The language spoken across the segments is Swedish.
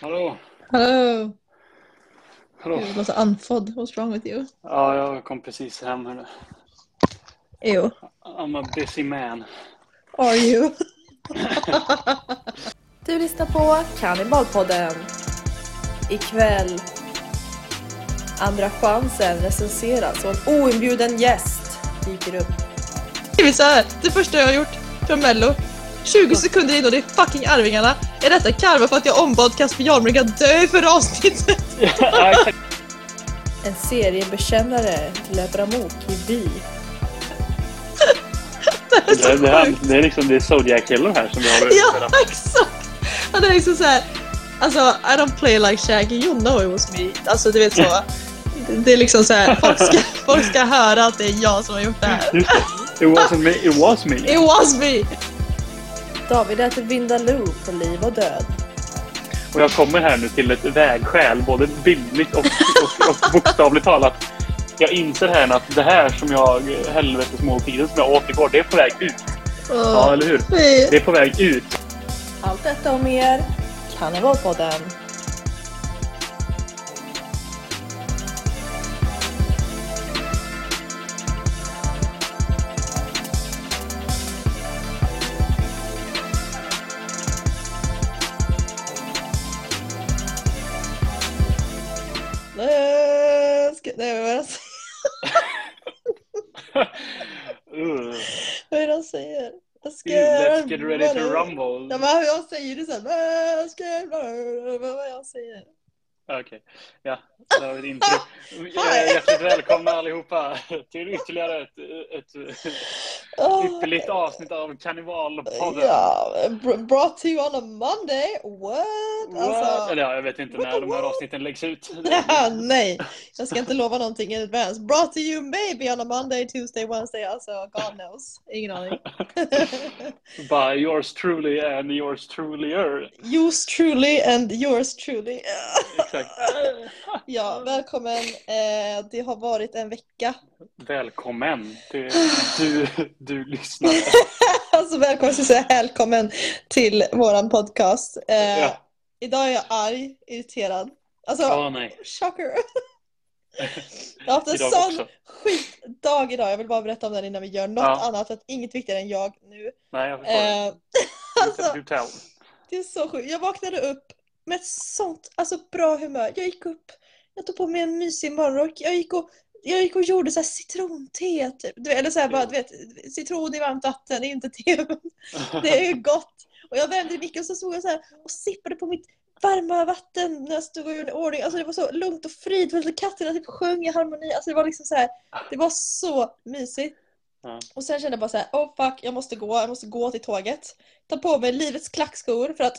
Hallå? Hello. Hallå? Du låter andfådd. What's wrong with you? Ja, jag kom precis hem. hörru. Ew. I'm a busy man. Are you? Du lyssnar på Kannibalpodden. Ikväll. Andra chansen recenseras och en oinbjuden gäst dyker upp. Det är så här. Det första jag har gjort från mello. 20 sekunder in och det är fucking Arvingarna. Är detta karma för att jag ombad Casper Jarnbrink att dö i förra avsnittet? En seriebekännare löper amok i by. Det är så Det, är liksom det är Zodiac Killer här som vi har Ja, exakt! Han är liksom såhär, alltså I don't play like Shaggy, you know it was me. Alltså du vet så. Det- är liksom såhär, folk ska, folk ska höra att det är jag som har gjort det här. It wasn't me, it was me. It was me! David äter Vindaloo på liv och död. Och jag kommer här nu till ett vägskäl, både bildligt och, och, och bokstavligt talat. Jag inser här att det här som jag, helvetesmåltiden som jag åt igår, det är på väg ut. Ja, eller hur? Det är på väg ut. Allt detta och mer. Kannibalpodden. Säger? Jag ska Let's get ready to Ja rumble. men han säger det såhär, jag ska vad är det Okej, ja. Det var ett intro. Hjärtligt välkomna allihopa till ytterligare ett, ett Åh, ypperligt avsnitt av Kannibalpodden. Ja, br- brought to you on a Monday? What? Alltså, Eller ja, jag vet inte när de här avsnitten läggs ut. nej, jag ska inte lova någonting in advance. Brought to you maybe on a Monday, Tuesday, Wednesday, alltså God knows. Ingen aning. By yours truly and yours trulier. yours truly and yours truly. Exakt. Ja, välkommen. Eh, det har varit en vecka. Välkommen. till du, du lyssnar. Alltså välkommen, ska säga välkommen till våran podcast. Eh, Ja. Idag är jag arg, irriterad. Alltså, Åh nej. shocker. Jag har haft en Idag sån också. skitdag idag. Jag vill bara berätta om den innan vi gör något Ja. annat. För att inget viktigare än jag nu. Nej, jag förstår. Eh, alltså, Du det är så sjukt. Jag vaknade upp med sånt alltså, bra humör. Jag gick upp, jag tog på mig en mysig morgonrock. Jag gick och, jag gick och gjorde så citronte. Typ. Du Eller så här, bara, du vet, citron i varmt vatten, det är inte te. Det är ju gott. Och jag vände i micken och så stod jag så här och sippade på mitt varma vatten när jag stod och gjorde ordning. Alltså det var så lugnt och fridfullt katterna typ sjöng i harmoni. Alltså det var liksom så här, det var så mysigt. Ja. Och sen kände jag bara så här, oh fuck, jag måste gå, jag måste gå till tåget. Ta på mig livets klackskor för att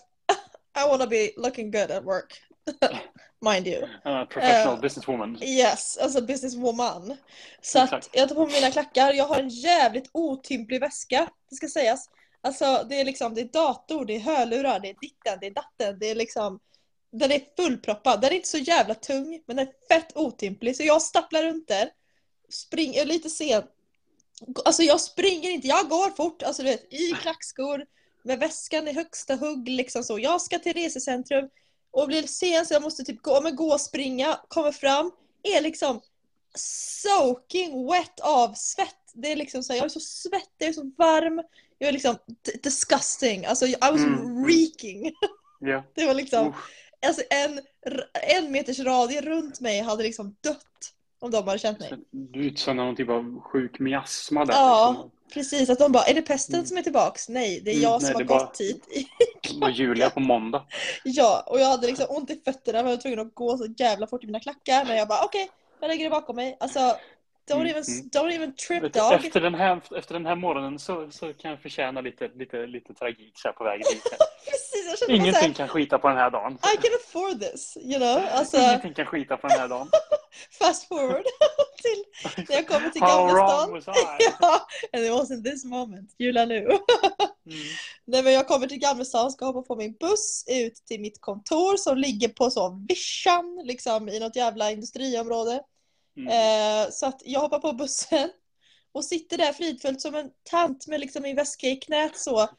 I wanna be looking good at work. Mind you. Uh, professional Eh, businesswoman. Yes, alltså businesswoman. Så att jag tar på mig mina klackar. Jag har en jävligt otymplig väska, det ska sägas. Alltså det är liksom, det är dator, det är hörlurar, det är ditten, det är datten, det är liksom den är fullproppad. Den är inte så jävla tung, men den är fett otymplig. Så jag stapplar runt där. Springer, är lite sen. Alltså jag springer inte, jag går fort. Alltså du vet, i klackskor. Med väskan i högsta hugg liksom så. Jag ska till resecentrum. Och blir sen så jag måste typ gå, men gå och springa. Kommer fram. Är liksom soaking wet av svett. Det är liksom så här, jag är så svettig, jag är så varm. Jag är liksom disgusting. Alltså I was Mm. reeking. Ja. Det var liksom, alltså en, en meters radie runt mig hade liksom dött. Om de hade känt mig. Du utsöndrar någon typ av sjuk miasma där. Ja, liksom. Precis. Att de bara, är det pesten Mm. som är tillbaks? Nej, det är Mm, jag nej, som det har gått hit. Det var Julia på måndag. ja, och jag hade liksom ont i fötterna. Jag var tvungen att gå så jävla fort i mina klackar. Men jag bara, okej, jag lägger det bakom mig. Alltså, don't, even, mm. don't even trip Vet dog. Efter den, här, efter den här morgonen så, så kan jag förtjäna lite, lite, lite tragik så här på vägen hit. Precis, Ingenting såhär, kan skita på den här dagen. I can afford this, you know. Alltså, Ingenting kan skita på den här dagen. fast forward till när jag kommer till How Gamla stan. was I? Ja, and it wasn't this moment. Jula nu. Mm. Nej men jag kommer till Gamlestan, ska hoppa på min buss ut till mitt kontor som ligger på så vischan, liksom i något jävla industriområde. Mm. Eh, så att jag hoppar på bussen och sitter där fridfullt som en tant med liksom min väska i knät så.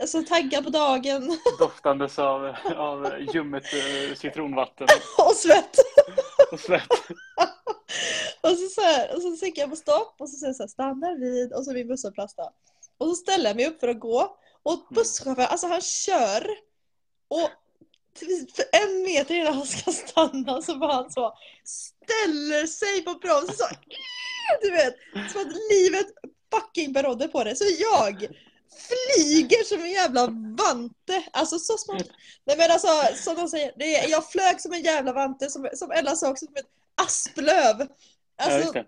alltså, taggad på dagen Doftandes av, av ljummet eh, citronvatten och svett. och svett. Och så, så, här, och så trycker jag på stopp och så säger jag så här, stannar vid och så vid busshållplats då. Och så ställer jag mig upp för att gå. Och busschauffören, alltså han kör och för en meter innan han ska stanna så var han så ställer sig på bromsen så du vet, som att livet fucking berodde på det. Så jag flyger som en jävla vante. Alltså så smart. Nej men alltså som de säger, det är, jag flög som en jävla vante som, som Ella sa också som ett asplöv. Ja, Alltså det.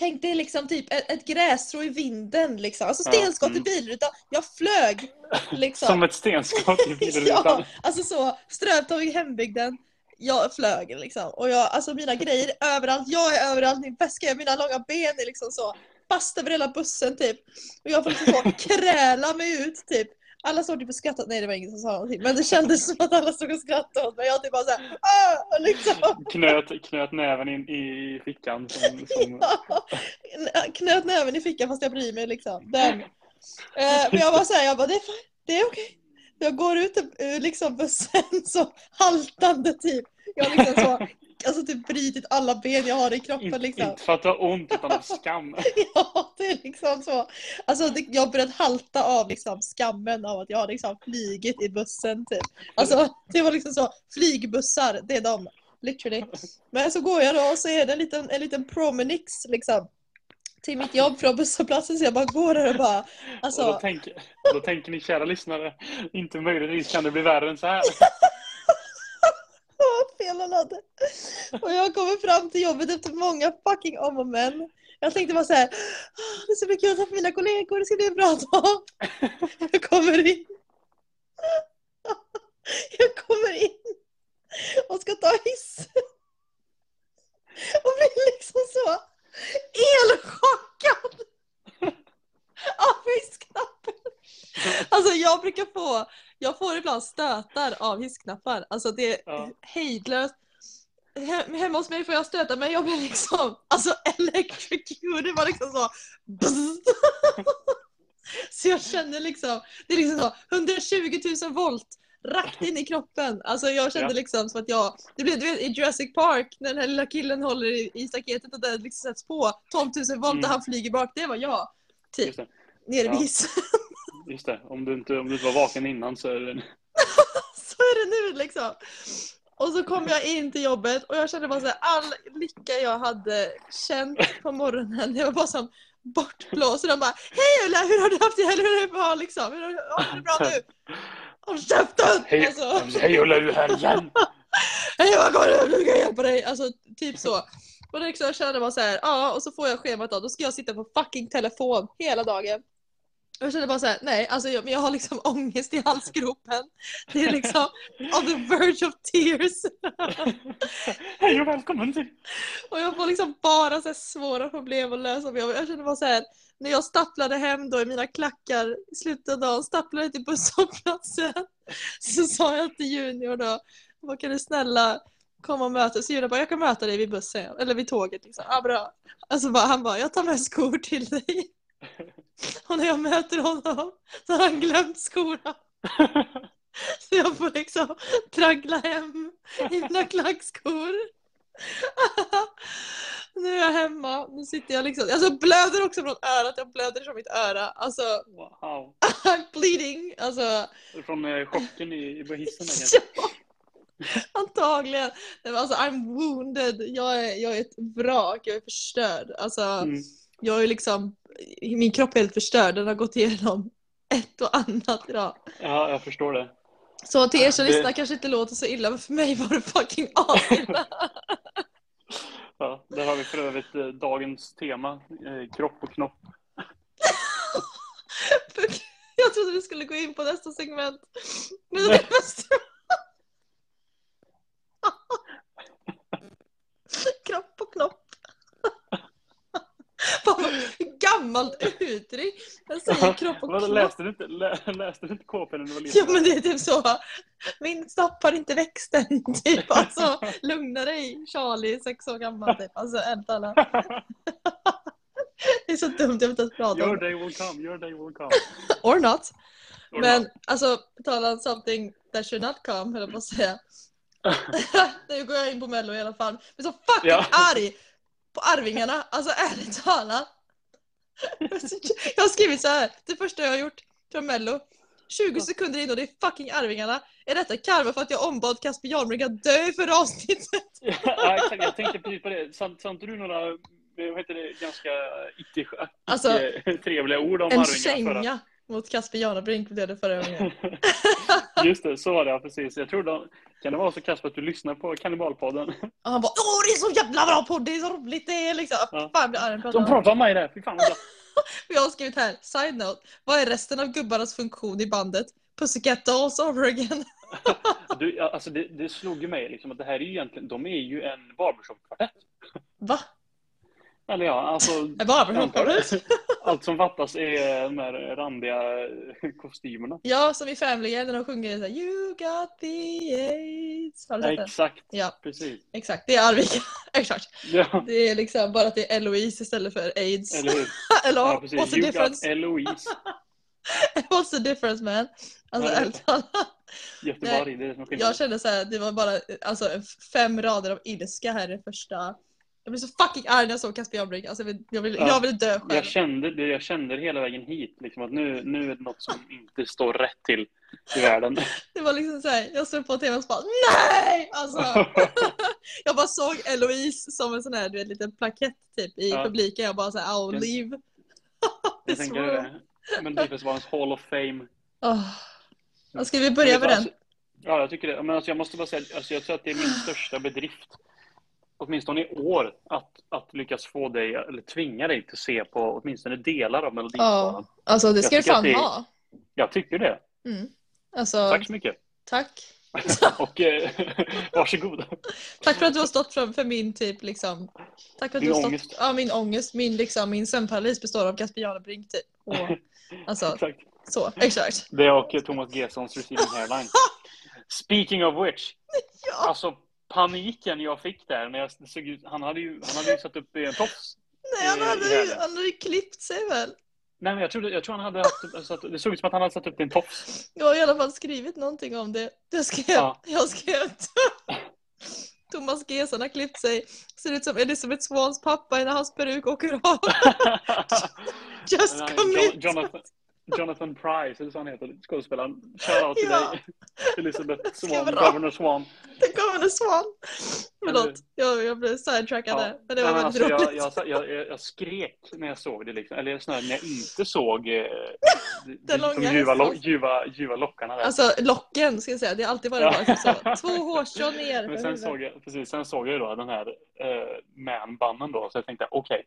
Tänk dig liksom typ ett, ett grässtrå i vinden liksom. Alltså Ja, stenskott i mm. bilrutan. Jag flög liksom. Som ett stenskott i bilrutan. Ja, alltså så. Strövtåg i hembygden. Jag flög liksom. Och jag, alltså mina grejer överallt. Jag är överallt. Min väska är mina långa ben är liksom så. Fast över hela bussen typ. Och jag får liksom så kräla mig ut typ. Alla stod typ och skrattade. Nej det var ingen som sa någonting. Men det kändes som att alla stod och skrattade åt mig. Jag typ bara såhär. Ah! Liksom. Knöt, knöt näven in i fickan. Som, som, Ja, knöt näven i fickan fast jag bryr mig liksom. Den. Eh, men jag var såhär, jag bara det är, fine, det är okej. Jag går ut ur liksom bussen så haltande typ. Jag liksom så, alltså typ brutit alla ben jag har i kroppen inte, liksom. inte för att du har ont utan av skam. Ja, det är liksom så. Alltså det, jag har börjat halta av liksom skammen av att jag har liksom flygit i bussen typ. Alltså det var liksom så, flygbussar, det är de. Literally. Men så går jag då och så är det en liten, en liten promenix liksom. Till mitt jobb från busshållplatsen så jag bara går där och bara Och då, alltså. tänker, då tänker ni kära lyssnare, inte möjligtvis kan det bli värre än så här. Vad fel han hade. Och jag kommer fram till jobbet efter många fucking om och men. Jag tänkte bara så här, "Ah, det är så mycket jag träffa mina kollegor, det ska bli en bra dag. Jag kommer in. Jag kommer in och ska ta hissen. Och blir liksom så elchockad av hissknappen. Alltså jag brukar få, jag får ibland stötar av hissknappar. Alltså det är Ja. hejdlöst. Hem- Hemma hos mig får jag stöta men jag blir liksom, alltså electrocuted, det var liksom så. Så jag känner liksom, det är liksom så 120 000 volt rakt in i kroppen. Alltså jag kände Ja. liksom som att jag, det blev du vet i Jurassic Park när den här lilla killen håller i, i staketet och det liksom sätts på 12 000 volt Mm. och han flyger bak. Det var jag. Typ, nere vid Ja. hissen. Just det. Om, du inte, om du inte var vaken innan så är det... så är det nu liksom. Och så kom jag in till jobbet och jag kände bara så här, all lycka jag hade känt på morgonen, det var bara som bortblåst. Och de bara, hej Ulla, hur har du haft det? Hur är det bra liksom? Hur har, har du det bra nu? Håll käften! Hej, Alltså, hej Ulla, du är här igen! hej vad går det? Nu kan jag hjälpa dig. Alltså typ så. Och liksom, jag kände bara så här, ja och så får jag schemat då, då ska jag sitta på fucking telefon hela dagen. Jag kände bara så här, nej, alltså jag, men jag har liksom ångest i halsgropen. Det är liksom on the verge of tears. Hej och välkommen till... Och jag får liksom bara så svåra problem att lösa. med. Jag känner bara så här, när jag stapplade hem då i mina klackar i slutet av dagen, stapplade till busshållplatsen, så sa jag till Junior då, vad kan du snälla komma och möta? Så Junior bara, jag kan möta dig vid bussen, eller vid tåget liksom. Ja, bra. Alltså bara, han bara, jag tar med skor till dig. Och när jag möter honom så har han glömt skorna. Så jag får liksom traggla hem i mina klackskor. Nu är jag hemma, nu sitter jag liksom, alltså blöder också från örat, jag blöder från mitt öra. Alltså, Wow. I'm bleeding. Alltså, Från eh, chocken i, i hissen. ja, antagligen. Nej, Alltså I'm wounded, jag är, jag är ett vrak, jag är förstörd. Alltså, Mm. jag är liksom, min kropp är helt förstörd, den har gått igenom ett och annat idag. Ja, jag förstår det. Så till er som Det- lyssnar kanske inte låter så illa, men för mig var det fucking asilla. Ja, där har vi för övrigt eh, dagens tema. Eh, kropp och knopp. Jag trodde vi skulle gå in på nästa segment. Men det. Kropp och knopp. Fan vad gammalt uttryck. Jag säger kropp och knopp. läste, du inte, lä, läste du inte KP när du var liten? Ja men det är typ så. Min snopp har inte växt än. Typ. Alltså, lugna dig Charlie, sex år gammal. Typ. Alltså, talat. Det är så dumt, jag vill inte ens prata om Your day will come, your day will come. Or not. Men alltså, på tal om something that should not come, höll jag på att säga. nu går jag in på mello i alla fall. Men så fucking Ja. arg på Arvingarna, alltså ärligt talat. Jag har skrivit så här, det första jag har gjort från mello. 20 sekunder in och det är fucking Arvingarna. Är detta karma för att jag ombad Casper Jarnbrink att dö i förra avsnittet? ja, exakt. Jag tänkte precis på det. Sa inte du några vad heter det, ganska icke, Alltså, trevliga ord om En Arvingarna förra? känga mot Casper Jarnbrink blev det förra gången. Just det, så var det ja, precis. Jag tror de, kan det vara så Kasper att du lyssnar på Kannibalpodden? Och han bara åh det är så jävla bra podd, det är så roligt det är liksom. Ja. Fan blir arg De pratar om mig där, fy fan vad Jag har skrivit här, side note. Vad är resten av gubbarnas funktion i bandet? Pussycat Dolls over again. Du, alltså det, det slog ju mig liksom att det här är ju egentligen, de är ju en barbershop-kvartett. Va? Eller ja, alltså. Allt som fattas är de här randiga kostymerna. Ja, som i Family Guy när de sjunger såhär You got the AIDS. Den? Exakt, Ja, precis. exakt. Det är Arvika. exakt. Ja, Det är liksom bara att det är Eloise istället för AIDS. eller hur? Eller Ja, what's precis. the You difference? Eloise. What's the difference man? Alltså Ja, ärligt talat. Göteborg, det är det som är Jag kände så här, det var bara alltså, fem rader av ilska här i första. Jag blev så fucking arg när jag såg Casper Jarnbrink. Alltså, jag, vill, jag, vill, Ja. jag vill dö själv. Jag kände, det, jag kände det hela vägen hit, liksom, att nu, nu är det något som inte står rätt till i världen. Det var liksom så här, jag stod på tv och bara NEJ! Alltså, jag bara såg Eloise som en sån här du vet, liten plakett typ i Ja. publiken. Jag bara såhär, I'll leave. Jag This tänker room. det. Men Melodifestivalens Hall of Fame. Ja, Ska vi börja med den? Ja, jag tycker det. Men alltså, jag måste bara säga, alltså, jag tror att det är min största bedrift, åtminstone i år, att, att lyckas få dig, eller tvinga dig till att se på åtminstone delar av Melodifestivalen. Ja, alltså det ska att fan det ha. Jag tycker det. Mm. Alltså, Tack så mycket. tack. Och eh, varsågod. Tack för att du har stått för, för min typ liksom. Tack för att Din du har stått, ångest. Ja, min ångest. Min, liksom, min sömnparalys består av Casper Jarnbrink typ. Och, alltså, Exakt. så. Exakt. Det och Thomas Gessons Receiving Hairline. Speaking of which, Ja. alltså paniken jag fick där när jag såg ut, han hade ju, han hade ju satt upp en tofs. Nej, han hade, ju, han hade ju klippt sig väl. Nej men jag, trodde, jag tror han hade haft, satt, det såg ut som att han hade satt upp en tofs. Jag har i alla fall skrivit någonting om det. Jag skrev, Ja. jag skrev Thomas Gesson har klippt sig. Ser ut som Elizabeth Swans pappa när hans peruk åker av. Just commit! Jon- Jonathan, Jonathan Price, eller så han heter, skådespelaren. Shoutout till Ja. dig. Elizabeth Ska Swan. Governor Swan. En svan. Förlåt, jag, jag blev sidetrackad där. Men det var Nej, väldigt alltså, roligt. jag, jag, jag, jag skrek när jag såg det, liksom. eller snarare när jag inte såg eh, de, Den långa de ljuva, lo, ljuva, ljuva lockarna där. Alltså locken ska jag säga, det har alltid varit Ja. så. Två hårstrån ner. Men sen såg, jag, precis, sen såg jag ju då den här eh, man-bannen då, så jag tänkte okej, okay,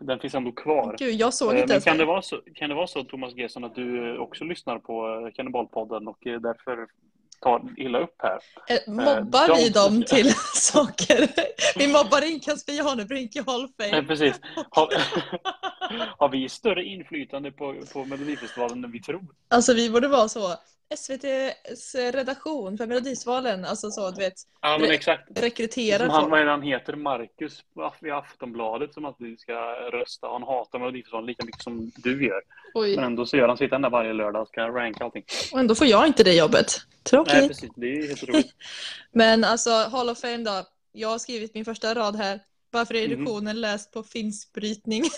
den finns ändå kvar. Gud, jag såg Eh, inte ens kan det, vara så, kan det vara så, Thomas Gesson, att du eh, också lyssnar på eh, Kannibalpodden och eh, därför tar illa upp här? Eh, Mobbar de- vi dem till saker? Vi mobbar in Casper Janebrink i Hall of Eh, precis. Har, har vi större inflytande på, på Melodifestivalen än vi tror? Alltså vi borde vara så. SVTs redaktion för Melodifestivalen, alltså så du vet, Ja, men exakt. rekryterar han, vad är han heter, Marcus i Aftonbladet som alltid ska rösta. Han hatar Melodifestivalen lika mycket som du gör. Oj. Men ändå så gör han sitt enda varje lördag och ska ranka allting. Och ändå får jag inte det jobbet. Tråkigt. Nej, precis. Det är helt otroligt. Men alltså Hall of Fame då. Jag har skrivit min första rad här. Varför är Mhm. reduktionen läst på finskbrytning?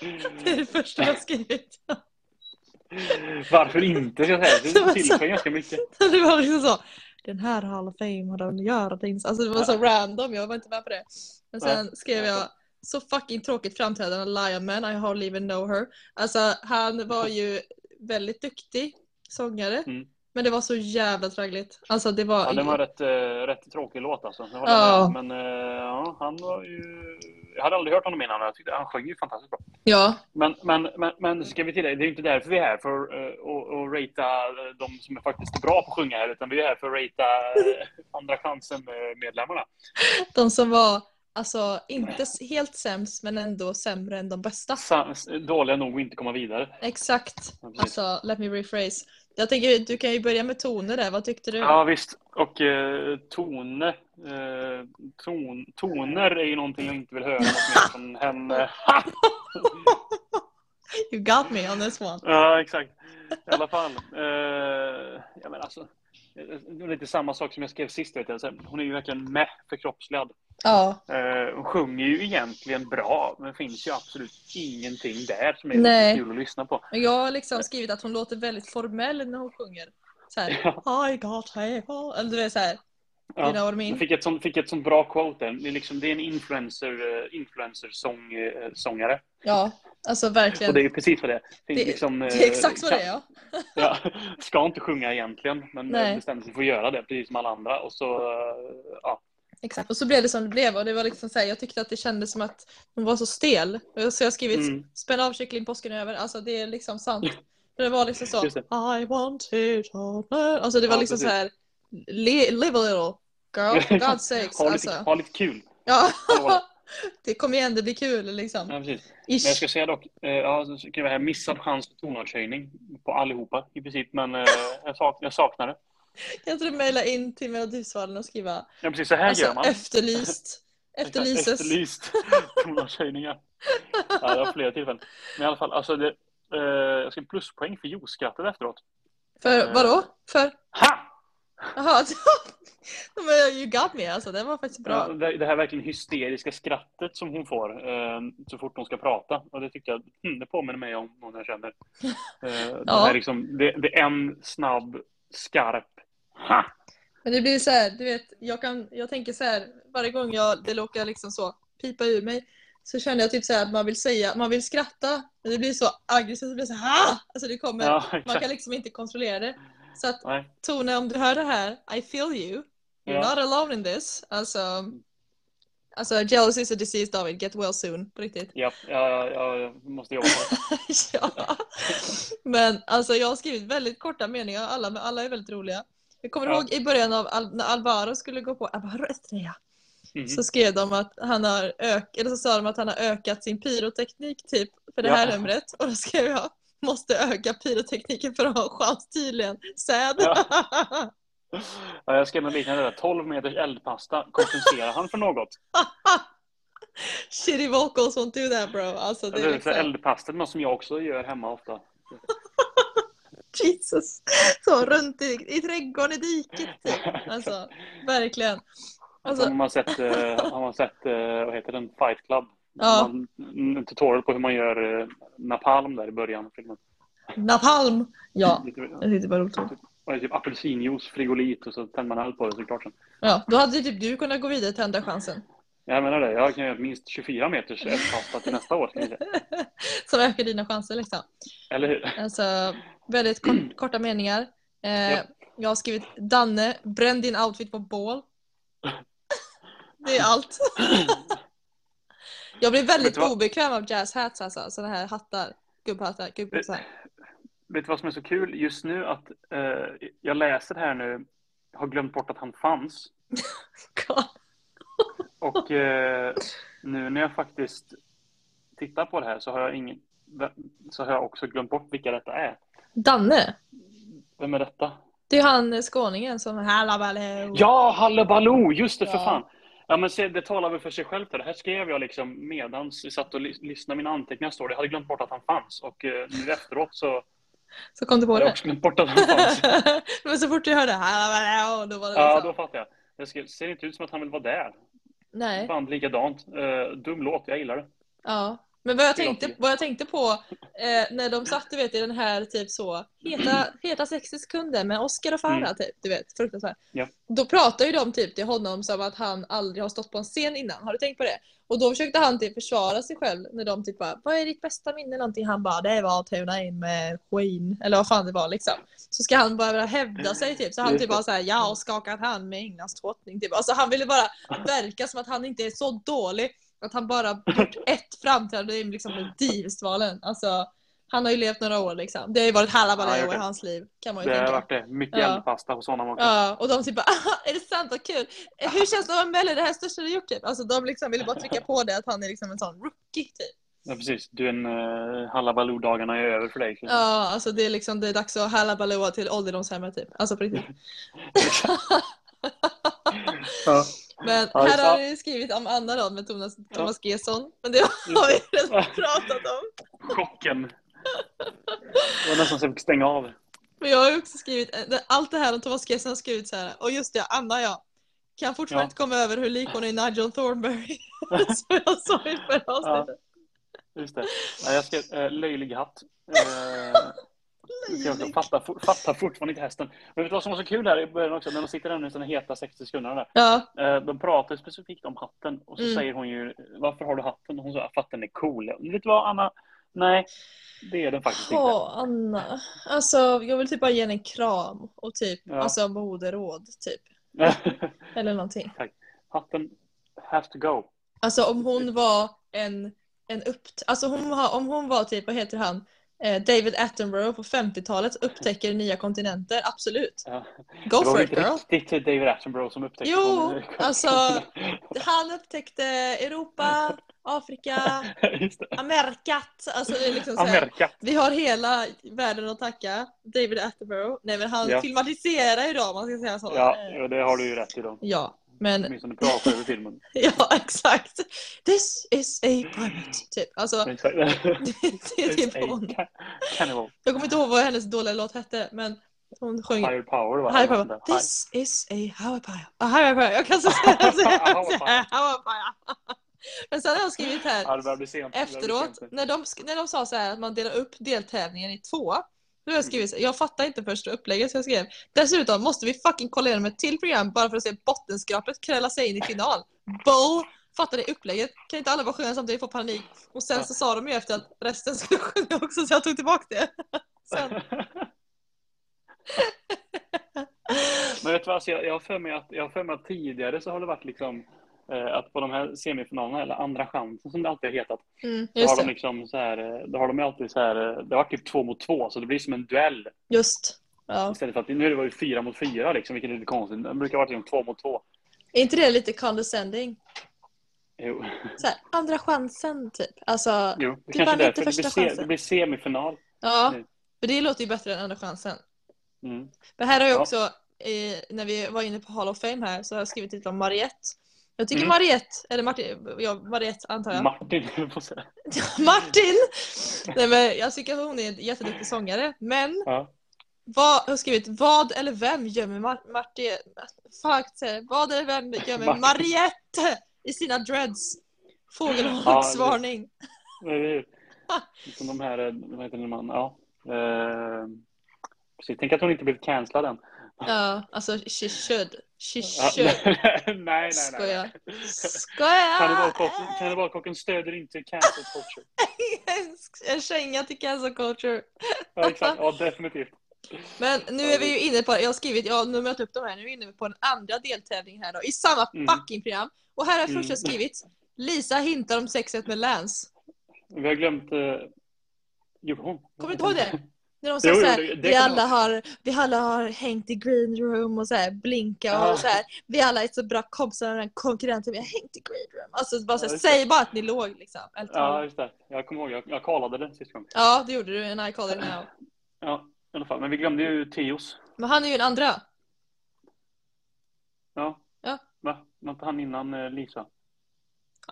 det är det första jag har skrivit. Varför inte, ska jag säga. Det var Det så- tillför ganska mycket. det var liksom så. Den här Hall of Fame har den görat insats. Alltså det var så random, jag var inte med på det. Men sen skrev jag så fucking tråkigt framträdande Lion Man, I hardly even know her. Alltså han var ju väldigt duktig sångare. Mm. Men det var så jävla traggligt. Alltså det var... Ja, den var rätt, uh, rätt tråkig låt alltså. Det Ja. Men ja, han var ju... Jag hade aldrig hört honom innan. Jag tyckte han sjöng ju fantastiskt bra. Ja, Men, men, men, men ska vi tillägga, det är inte därför vi är här för uh, att att ratea de som är faktiskt är bra på att sjunga här, utan vi är här för att ratea uh, Andra chansen-medlemmarna. de som var alltså inte helt sämst men ändå sämre än de bästa. Dåliga nog att inte komma vidare. Exakt. Ja. Alltså, let me rephrase. Jag tänker, du kan ju börja med toner där. Vad tyckte du? Ja visst, och uh, Tone, eh, ton, toner är ju någonting jag inte vill höra något mer från henne. You got me on this one. Ja, exakt. I alla fall. Eh, ja, men alltså, lite samma sak som jag skrev sist. Vet jag. Hon är ju verkligen med förkroppsligad. Ja, Eh, hon sjunger ju egentligen bra, men finns ju absolut ingenting där som är Nej. kul att lyssna på. jag har liksom skrivit att hon låter väldigt formell när hon sjunger. Så här, I got heaven. Eller du vet så här, Ja. Jag fick ett sånt, fick ett sånt bra quote där. Det är, liksom, det är en influencer, eh, influencer-sång, eh, sångare. Ja, alltså Och det är verkligen. precis vad det är. Det liksom, det eh, är exakt vad det är ja. Ja, ska inte sjunga egentligen, men Nej. eh, bestämde sig för att göra det, precis som alla andra. Och så, eh, ja. Exakt, och så blev det som det blev och det var liksom så här, jag tyckte att det kändes som att hon var så stel. Så jag har skrivit Mm. spänn av kyckling, påsken är över. Alltså det är liksom sant. Det var liksom så. I want it all. Alltså det var Ja, liksom precis. så här, "Le- live a little girl, for God's sakes. ha, lite, Alltså. ha lite kul. Ja, det kommer igen, det blir kul liksom. Ja, precis. Men jag ska säga dock, eh, ja, så skriver här, missad chans till tonartshöjning på allihopa i princip, men eh, jag, sak, jag saknar det. Kan inte du mejla in till Melodifestivalen och skriva Ja, precis så här alltså, gör man. efterlyst, efterlyses. Efterlyst tonartshöjningar. Ja, det var flera tillfällen. Men i alla fall, alltså det, eh, jag ska pluspoäng för jo-skrattet efteråt. För vadå? För? Ha! Jaha, men you got me alltså, den var faktiskt bra. Ja, det, det här verkligen hysteriska skrattet som hon får eh, så fort hon ska prata. Och det tyckte jag, hmm, det påminner mig om någon jag känner. Eh, det, Ja. här liksom, det, det är en snabb, skarp ha! Men det blir så här, du vet, jag, kan, jag tänker så här, varje gång jag, det råkar liksom så pipa ur mig så känner jag typ så här att man vill säga, man vill skratta, men det blir så aggressivt, det blir så här, "Ah!" alltså det kommer, Ja, man kan liksom inte kontrollera det. Så att Nej. Tone, om du hör det här, I feel you, you're Ja. not alone in this. Alltså, alltså jealousy is a disease David, get well soon, på riktigt. Ja, ja, ja, jag måste jobba ja. Men alltså jag har skrivit väldigt korta meningar, alla, men alla är väldigt roliga. Jag kommer Ja. ihåg i början av Al- när Alvaro skulle gå på Alvaro Estrella Mhm. så skrev de att han har ökat, eller så sa de att han har ökat sin pyroteknik typ för det Ja. här numret och då skrev jag måste öka pyrotekniken för att ha en chans tydligen. Säd. Ja. Ja, jag skrev en liknande där. 12 meters eldpasta. Kompenserar han för något? Shitty vocals won't do that bro. Alltså det är liksom, eldpasta är något som jag också gör hemma ofta. Jesus. Så runt i, i trädgården i diket typ. Alltså verkligen. Alltså, Alltså, har man sett, eh, har man sett eh, vad heter den, Fight Club? Ja. Man, en tutorial på hur man gör eh, napalm där i början av filmen. napalm. Ja, Lite- jag tyckte det var roligt. Och det är typ apelsinjuice, frigolit och så tänder man eld på det såklart sen. Ja, då hade typ du kunnat gå vidare till andra chansen. Jag menar det, jag kan göra minst 24 meters eldpasta till nästa år. Som ökar dina chanser liksom. Eller hur? Alltså, väldigt kort, korta meningar. Eh, Japp. Jag har skrivit Danne, bränn din outfit på bål. Det är allt. jag blir väldigt obekväm av jazz hats alltså. Sådana här hattar. Gubbhattar, gubbhattar. Vet du vad som är så kul just nu? Att eh, jag läser här nu, har glömt bort att han fanns. Och eh, nu när jag faktiskt tittar på det här så har jag ingen så har jag också glömt bort vilka detta är. Danne, Vem är detta? det är han eh, skåningen som Hallabaloo. Ja, Halle Baloo! Just det, för Ja. fan! Ja, men se, det talar väl för sig självt. Det här skrev jag liksom medans vi satt och lys- lyssnade. Mina anteckningar står det. Jag hade glömt bort att han fanns. Och eh, nu efteråt så Så kom du på har jag det. också glömt bort att han fanns. Men så fort jag hörde då var det Ja, liksom. då fattar jag. Det skrev, ser inte ut som att han vill vara där. Nej. Band likadant. Uh, dum låt, jag gillar det. Ja. Men vad jag tänkte, vad jag tänkte på eh, när de satt du vet, i den här typ så heta, heta 60 sekunder med Oscar och Farah Mm. typ, du vet, fruktansvärt. Ja. Då pratar ju de typ till honom som att han aldrig har stått på en scen innan. Har du tänkt på det? Och då försökte han typ försvara sig själv när de typ bara Vad är ditt bästa minne? Någonting. Han bara Det var att tuna in med Queen. Eller vad fan det var liksom. Så ska han bara hävda sig typ. Så han typ bara såhär Jag har skakat hand med Englands drottning. Typ. Alltså han ville bara verka som att han inte är så dålig. Att han bara gjort ett framträdande i liksom Melodifestivalen. Alltså han har ju levt några år liksom. Det har ju varit Ja, hallabaloo jag i hans liv. Kan man ju Det har tänka. varit det. Mycket Ja. eldpasta hos honom också. Ja, och de typ bara "Aha, är det sant? Vad kul! Hur känns det att vara Mello? Det här är största du gjort typ. Alltså de liksom ville bara trycka på det att han är liksom en sån rookie typ. Ja, precis. Du, en uh, Hallabaloo-dagarna är över för dig. Ja, alltså det är liksom det är dags att hallabalooa till ålderdomshemmet typ. Alltså på riktigt. Ja. Men Ja, här har du skrivit om Anna då med Thomas, Thomas Gesson. Men det har vi redan pratat om. Chocken Det var nästan så jag fick stänga av. Men jag har också skrivit, eh, allt det här om Thomas Gessen har skrivit så här. Och just det, Anna ja. Kan fortfarande Ja. inte komma över hur lik hon är Nigel Thornberry. Som jag sa i förra avsnittet. Just det. Ja, jag skrev eh, löjlig hatt. Eh, jag fattar, fattar fortfarande inte hästen. Men vet du vad som var så kul här i början också? När de sitter där i såna heta 60 sekunderna där. Ja, Eh, De pratar specifikt om hatten och så Mm. säger hon ju varför har du hatten? Och hon säger att den är cool. Vet du vad Anna? Nej, det är den faktiskt inte. Åh, Anna. Alltså, jag vill typ bara ge henne en kram och typ, Ja. alltså moderåd typ. Eller någonting. hatten has to go. Alltså om hon var en, en upp... Alltså hon om hon var typ, vad heter han? Eh, David Attenborough på 50-talet upptäcker nya kontinenter, absolut. Ja. Go det var for ju it inte girl. riktigt David Attenborough som upptäckte Jo, alltså, Han upptäckte Europa, Afrika, det. Amerikat. Alltså det är liksom så här, Amerika. Vi har hela världen att tacka David Attenborough. Nej men han Ja. filmatiserar ju dem, man ska säga så. Ja, ja, det har du ju rätt i då. ja, men Åtminstone pratar över filmen. ja exakt. This is a pirate. Typ. Alltså, det är typ hon. Cannibal. Jag kommer inte ihåg vad hennes dåliga låt hette, men hon sjöng Higher power va? High power. This is a power. A high power. Jag kan säga High power. High power. Men sen har jag skrivit här Ja, efteråt, när de, när de sa så här att man delar upp deltävlingen i två. Nu har jag skrivit, jag fattar inte först upplägget så jag skrev Dessutom måste vi fucking kolla igenom ett till program bara för att se bottenskrapet kräla sig in i final. Bull! Fattar ni upplägget? Kan inte alla bara sjunga samtidigt och få panik? Och sen så sa de ju efter att resten skulle sjunga också så jag tog tillbaka det. Sen, Men vet du vad, alltså, jag, jag har för mig att, jag har för mig att tidigare så har det varit liksom att på de här semifinalerna, eller andra chansen som det alltid har hetat, mm, då har de det. liksom så här, eh, då har de alltid så här, eh, det har varit typ två mot två, så det blir som en duell. Just. Ja. Istället för att nu är det fyra mot fyra liksom, vilket är lite konstigt. Det brukar vara liksom två mot två. Är inte det lite condescending? Jo, Så här, andra chansen typ. Alltså, jo det kanske vann inte därför. Det blir, första se, chansen. det blir semifinal. ja. Mm. För det låter ju bättre än andra chansen. Mm. Men här har jag Ja. också, eh, när vi var inne på Hall of Fame här, så har jag skrivit lite om Mariette. Jag tycker Mm. Mariette, eller Martin, ja, Mariette antar jag. Martin, jag säga. Martin! Nej, men jag tycker att hon är en jätteduktig sångare. Men Ja. vad, jag har skrivit vad eller vem gömmer Mar- Martin... Det. vad eller vem gömmer. Mariette i sina dreads? Fågelholksvarning. Det är ju liksom de här, eh, vad heter man, ja. Eh, precis. Tänk att hon inte blev cancellad än. Ja, alltså she should. Should. nej, nej, nej. Skojar! Kannibalkocken, kannibalkocken stöder inte cancel culture. En känga till cancel culture. Ja, exakt. Ja, definitivt. Men nu är vi ju inne på, jag har skrivit, jag har numrat upp de här, nu är vi inne på en andra deltävling här då, i samma Mm. fucking program. Och här har jag Mm. först skrivit, Lisa hintar om sexet med Lance. Vi har glömt... Eh. Kommer du inte ihåg det? När de sa Jo, det- det vi, alla har, vi alla har hängt i green room och så här, blinka Ja. och så här, vi alla är så bra kompisar med konkurrenter, vi har hängt i green room. Alltså bara så Ja, här, det. säg bara att ni låg liksom. Ja, just det. Jag kommer ihåg. Jag, jag kollade det sist gång. ja, det gjorde du, and I call it now. Ja, i alla fall. Men vi glömde ju Teos. Men han är ju den andra. Ja. Ja. Va? Var inte han innan eh, Lisa?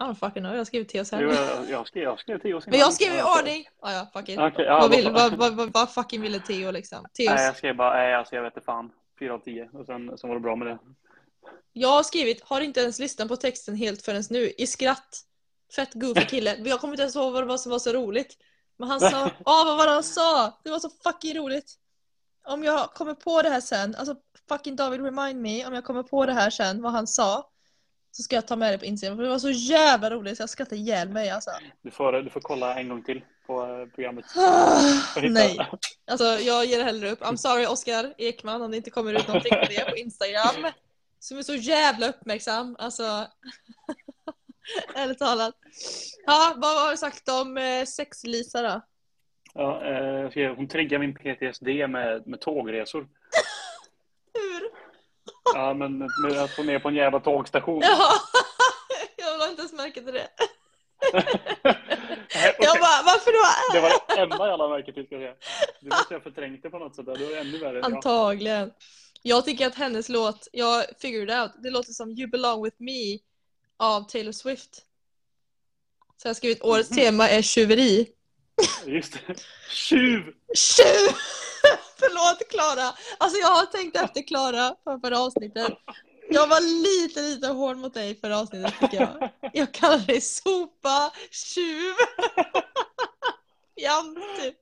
I don't fucking know, jag har skrivit till oss här. Jo, jag, jag skrev, jag skrev Teos innan. Men jag skrev Ja, ordning! Ah, ja, fuck it. Okej, ja, vad, vill, vad- vad, vad, vad, fucking ville Theo liksom? Theos. Nej, jag skrev bara, nej, alltså jag vet inte fan. Fyra av tio. Och sen, sen var det bra med det. Jag har skrivit, har inte ens lyssnat på texten helt förrän nu, i skratt. Fett goofy kille. Jag kommer inte ens ihåg vad det var som var så roligt. Men han sa, åh vad var det han sa? Det var så fucking roligt. Om jag kommer på det här sen, alltså fucking David remind me, om jag kommer på det här sen, vad han sa. Så ska jag ta med det på Instagram, för det var så jävla roligt så jag skrattade ihjäl mig alltså. Du får, du får kolla en gång till på eh, programmet. Nej. Alltså jag ger hellre upp. I'm sorry Oskar Ekman om det inte kommer ut någonting på det på Instagram. Som är så jävla uppmärksam. Alltså. Ärligt talat. Ja, vad har du sagt om eh, sex-Lisa då? Ja, eh, hon triggar min PTSD med, med tågresor. Ja, men med att få ner på en jävla tågstation. Ja. Jag har inte ens märkt till det. Nej, okej. Jag bara, varför då? Det var det enda jag lade märke till. Ska jag säga. Du måste ha förträngt det på något sätt. Det var ännu värre. Antagligen. Jag tycker att hennes låt, jag figured out, det låter som You belong with me av Taylor Swift. Så jag har skrivit årets Mhm. tema är tjuveri. Just det. Tjuv! Tjuv! Förlåt Klara. Alltså jag har tänkt efter Klara för förra avsnittet. Jag var lite, lite hård mot dig förra avsnittet tycker jag. Jag kallar dig sopa, tjuv. Jant typ.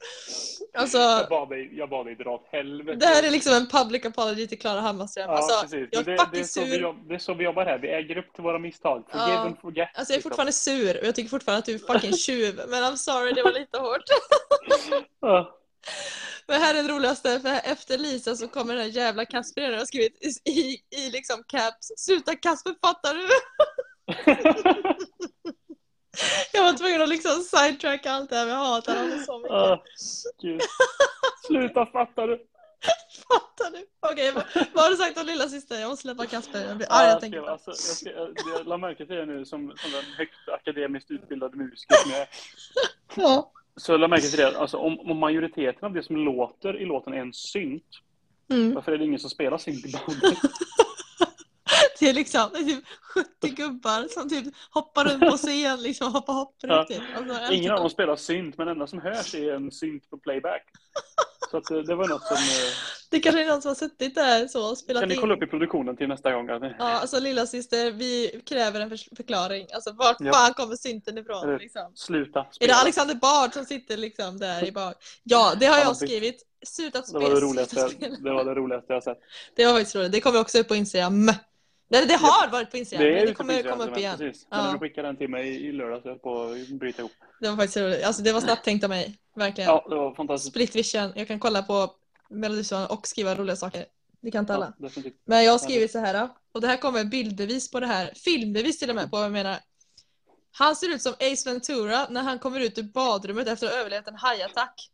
Alltså, Jag bad dig, jag bad dig dra åt helvete. det här är liksom en public apology till Klara Hammarström. Ja, Alltså, precis. jag är det, det, är så vi sur. jobb, det är så vi jobbar här. Vi äger upp till våra misstag. Forgive Ja. and forget. Alltså jag är liksom. fortfarande sur och jag tycker fortfarande att du är fucking tjuv. Men I'm sorry, det var lite hårt. Ja. Men här är det roligaste, för efter Lisa så kommer den här jävla Kasper och har skrivit i, i, i liksom caps Sluta Kasper, fattar du? Jag var tvungen att liksom sidetracka allt det här med hat, han så mycket. Ah, Gud. Sluta, fattar du? Fattar du? Okej, vad, vad har du sagt om lilla syster? Jag måste släppa Kasper, jag blir arg jag jag, tänker på alltså, jag, ska, jag, jag la märke till det nu som, som den högt akademiskt utbildade musiker som jag är. Ja. Så jag la märke till det, alltså, om, om majoriteten av det som låter i låten är en synt, Mm. varför är det ingen som spelar synt i bandet? Det är liksom det är typ 70 gubbar som typ hoppar runt på scen, liksom hoppar hopprunt typ. Alltså, Ingen av dem spelar synt, men det enda som hörs är en synt på playback. Så att, eh, det var något som... eh, Det kanske är någon som har suttit där så och spelat Kan ni in. kolla upp i produktionen till nästa gång? Ja, alltså lilla syster, vi kräver en för- förklaring. Alltså vart Ja. fan kommer synten ifrån? Liksom? Sluta Är spela. det Alexander Bard som sitter liksom där i bak? Ja, det har jag skrivit. Sluta Det var det, spela. roligaste, spela. det var det roligaste jag sett. Det var faktiskt roligt. Det kommer också upp på Instagram. Nej, det har varit på Instagram. Det men det kommer komma upp igen. Precis. Ja. Men du skickade den till mig i lördags, jag på att bryta ihop. Det var faktiskt roligt. Alltså det var snabbt tänkt av mig. Verkligen. Ja, det var fantastiskt. Split vision. Jag kan kolla på Melodifestivalen och skriva roliga saker. Det kan inte alla. Ja. Men jag har skrivit så här. Och det här kommer bildbevis på det här. Filmbevis till och med på vad jag menar. Han ser ut som Ace Ventura när han kommer ut ur badrummet efter att ha överlevt en hajattack.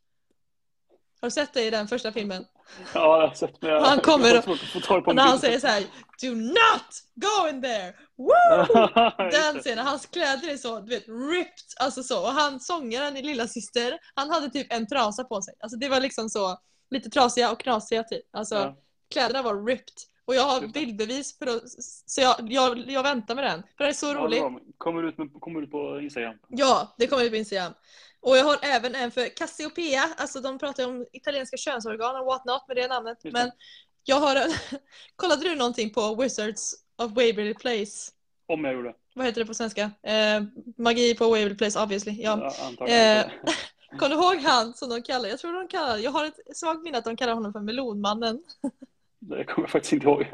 Har du sett det i den första filmen? Ja. Men jag, Han kommer och- när han säger så här Do not go in there! Woo! Den scenen, hans kläder är så, du vet, ripped, alltså så. Och han, sångaren i Lilla Syster, han hade typ en trasa på sig. Alltså det var liksom så, lite trasiga och knasiga typ. Alltså Ja. kläderna var ripped. Och jag har bildbevis för att, så jag, jag, jag väntar med den. För den är så Ja, rolig. bra. Kommer ut, med, kommer ut på Instagram. Ja, det kommer ut på Instagram. Och jag har även en för Cassiopeia, alltså de pratar om italienska könsorgan och what not med det namnet. Just. Men jag har kollade du någonting på Wizards of Waverly Place? Om jag gjorde. Vad heter det på svenska? Eh, magi på Waverly Place obviously. Ja. Ja. Eh, Kommer du ihåg han som de kallar, jag tror de kallar, jag har ett svagt minne att de kallar honom för melonmannen. Det kommer jag faktiskt inte ihåg.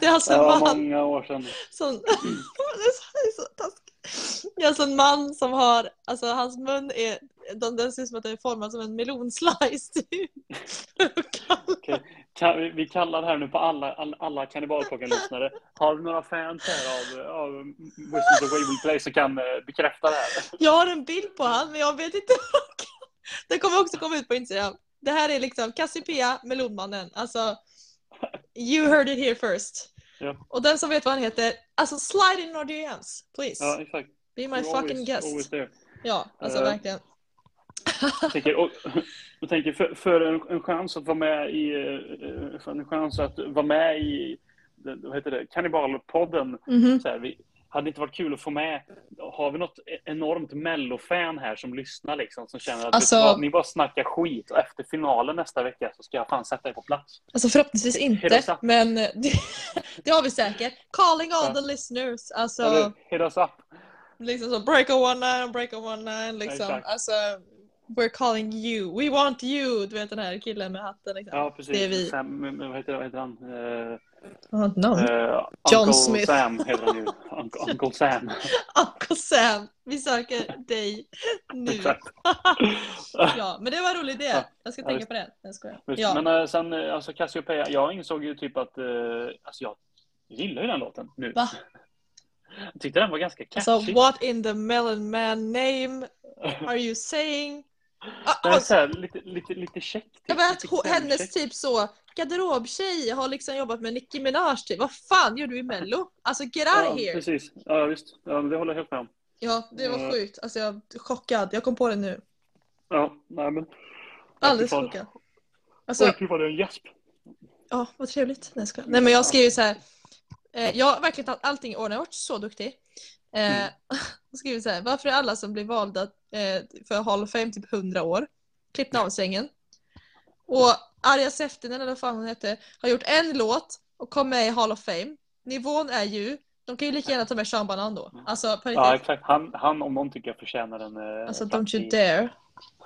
Det är alltså Det var man många år sedan. som... det är så, det taskigt. Det är alltså en man som har, alltså hans mun är, den, den ser ut som att den är formad som en melonslice typ. Okej. Kan, vi- kallar det här nu på alla, alla, alla kannibalklockan-lyssnare. Har du några fans här av, av Wizards of Waverly Place som kan eh, bekräfta det här? Jag har en bild på han men jag vet inte Den kommer också komma ut på Instagram. Det här är liksom Cassiopeia, melonmannen. Alltså, you heard it here first. Ja. Och den som vet vad han heter, alltså slide in our DMs, please. Ja, exakt. Be my You're fucking always- guest. always there. Ja, alltså Eh, verkligen. Jag tänker, och, jag tänker för, för en, en chans att vara med i eh, för en chans att vara med i vad heter det, Kannibalpodden. Så här, vi, hade det inte varit kul att få med, har vi något enormt mellofan här som lyssnar liksom, som känner att Alltså- vad, ni bara snackar skit och efter finalen nästa vecka så ska jag fan sätta er på plats. Alltså förhoppningsvis inte, men eh, det, det har vi säkert. Calling all Ja. the listeners. Alltså, Eller hit us up. liksom så break a one nine, break a one nine liksom. Exakt. Alltså, we're calling you. We want you. Du vet den här killen med hatten liksom. Ja, precis. Det är vi. Sam, vad, heter, vad heter han? Uh, Jag har inte namn. Uncle John Smith. Sam heter han ju. Uncle, Uncle Sam. Uncle Sam, vi söker dig nu. Exakt. Ja, men det var en rolig idé. Ja. Jag ska Ja, tänka visst. på det. Jag skojar. Visst, Ja. Men eh, sen, eh, alltså Cassiopeia, jag insåg ju typ att, eh, alltså jag gillar ju den låten nu. Va? Jag tyckte den var ganska catchy. Alltså, what in the melon man name are you saying? Ah, den är så här, lite, lite, lite check. Typ. Jag vet Lite hennes typ så garderobtjej har liksom jobbat med Nicki Minaj typ. Vad fan gör du i mello? Alltså get out Ja, here! precis. Ja, visst. Ja, det håller jag helt med om. Ja, det var Ja. sjukt. Alltså jag är chockad. Jag kom på det nu. Ja, nej men. Alldeles Fy chockad. Alltså, Oj, vad det är en gäsp. ja, vad trevligt. Nej, skojar. Nej men jag skriver så här. Eh, jag har verkligen tagit allting i ordning. Jag har varit så duktig. Eh, Mm. skriver så här, varför är alla som blir valda eh, för Hall of Fame typ 100 år? Klippt av sängen. Och Arja Seftinen, eller vad fan hon hette, har gjort en låt och kom med i Hall of Fame. Nivån är ju, de kan ju lika gärna ta med Sean Banan då. Alltså Ja, exakt. Han, han om någon tycker jag förtjänar en... eh, Alltså don't you dare.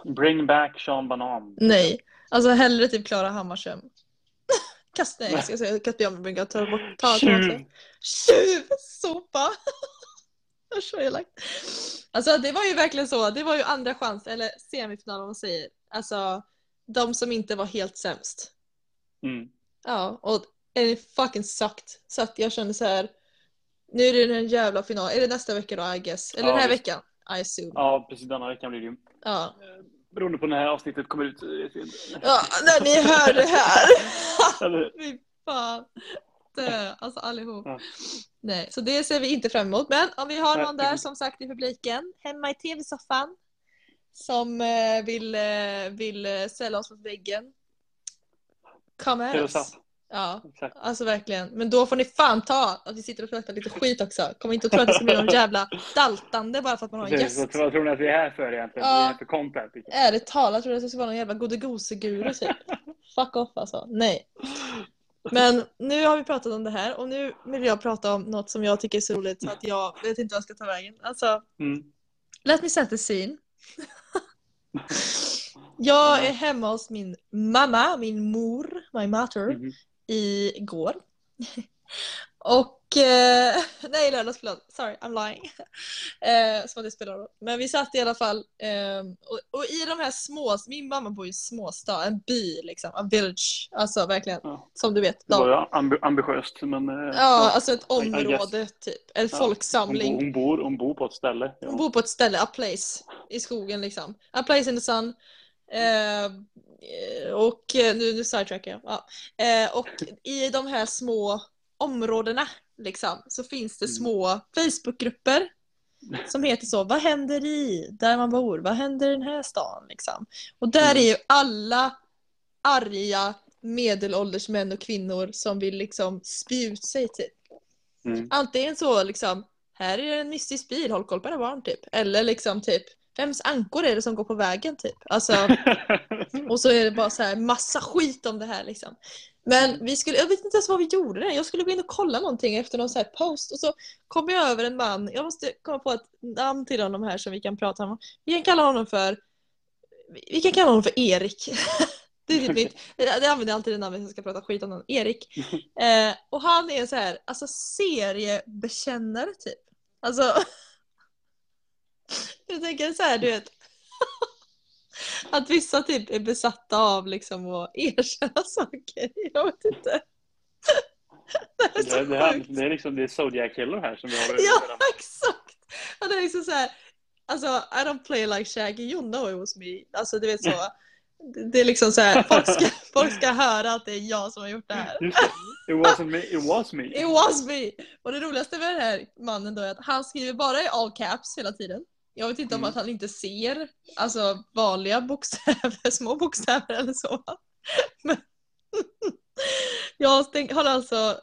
Bring back Sean Banan. Nej. Alltså hellre typ Klara Hammarström. Kasta, nej jag ska säga kasta jag mig ta bort, ta, ta, Tjuv! Tjuv! Sopa! Så elakt. Alltså det var ju verkligen så, det var ju andra chans, eller semifinal om man säger. Alltså de som inte var helt sämst. Mm. Ja, och it fucking sucked. Så att jag kände så här. Nu är det en jävla final. Är det nästa vecka då I guess? Eller Ja, den här visst. veckan? I assume. Ja, precis. Denna veckan blir det ju. Ja. Beroende på när det här avsnittet kommer ut. eh, ja, när ni hör det här. Fy fan. Dö, alltså allihop. Ja. Nej, så det ser vi inte fram emot. Men om vi har någon där som sagt i publiken, hemma i tv-soffan, som eh, vill, eh, vill eh, ställa oss mot väggen. Hit oss. us. Ja, exakt. alltså verkligen. Men då får ni fan ta att vi sitter och pratar lite skit också. Kom inte och tro att det ska bli någon jävla daltande bara för att man har en gäst. Vad vad tror ni att vi är här för egentligen? Ja. Vi är här för content. liksom. Ärligt talat tror jag att det ska vara någon jävla godegoseguru typ. Fuck off alltså. Nej. Men nu har vi pratat om det här och nu vill jag prata om något som jag tycker är så roligt så att jag vet inte vad jag ska ta vägen. Alltså, Mm. let me set the scene. Jag är hemma hos min mamma, min mor, my mother, Mhm. igår. Och, eh, nej lördags, förlåt. Sorry, I'm lying. Eh, som att det spelar roll. Men vi satt i alla fall, eh, och, och i de här små, min mamma bor i en småstad, en by liksom, en village. Alltså verkligen, Ja. som du vet. Det var ju ambi ambitiöst, men... eh, ja, alltså ett område typ. En Ja, folksamling. Hon, bor, hon, bor, hon bor på ett ställe. Ja. Hon bor på ett ställe, a place, i skogen liksom. A place in the sun. Eh, och eh, nu, nu sidetrackar jag. Ja. Och i de här små områdena liksom, så finns det Mm. små Facebookgrupper som heter så, vad händer i där man bor? Vad händer i den här stan? Liksom. Och där Mm. är ju alla arga medelålders män och kvinnor som vill liksom spy ut sig typ. Mm. Antingen så liksom, här är det en mystisk bil, håll koll på era barn typ. Eller liksom typ, vems ankor är det som går på vägen typ? Alltså, och så är det bara så här massa skit om det här liksom. Men vi skulle, jag vet inte ens vad vi gjorde där. Jag skulle gå in och kolla någonting efter någon så här post och så kom jag över en man. Jag måste komma på ett namn till honom här som vi kan prata om. Vi kan kalla honom för vi kan kalla honom för Erik. Det, är typ mitt, jag använder alltid det namnet när jag ska prata skit om någon. Erik. Eh, och han är så här, alltså seriebekännare typ. Alltså. Jag tänker så här, du vet. Att vissa typ är besatta av liksom att erkänna saker. Jag vet inte. Det är så det, det, här, det är liksom det är Zodiac Killer här som vi har. Ja, exakt! Och det är liksom så här, alltså I don't play like Shaggy, you know it was me. Alltså du vet så. Det- Det är liksom så här, folk ska, folk ska höra att det är jag som har gjort det här. Just det. It wasn't me, it was me. It was me! Och det roligaste med den här mannen då är att han skriver bara i all caps hela tiden. Jag vet inte om Mm. att han inte ser alltså vanliga bokstäver, små bokstäver eller så. Men jag har alltså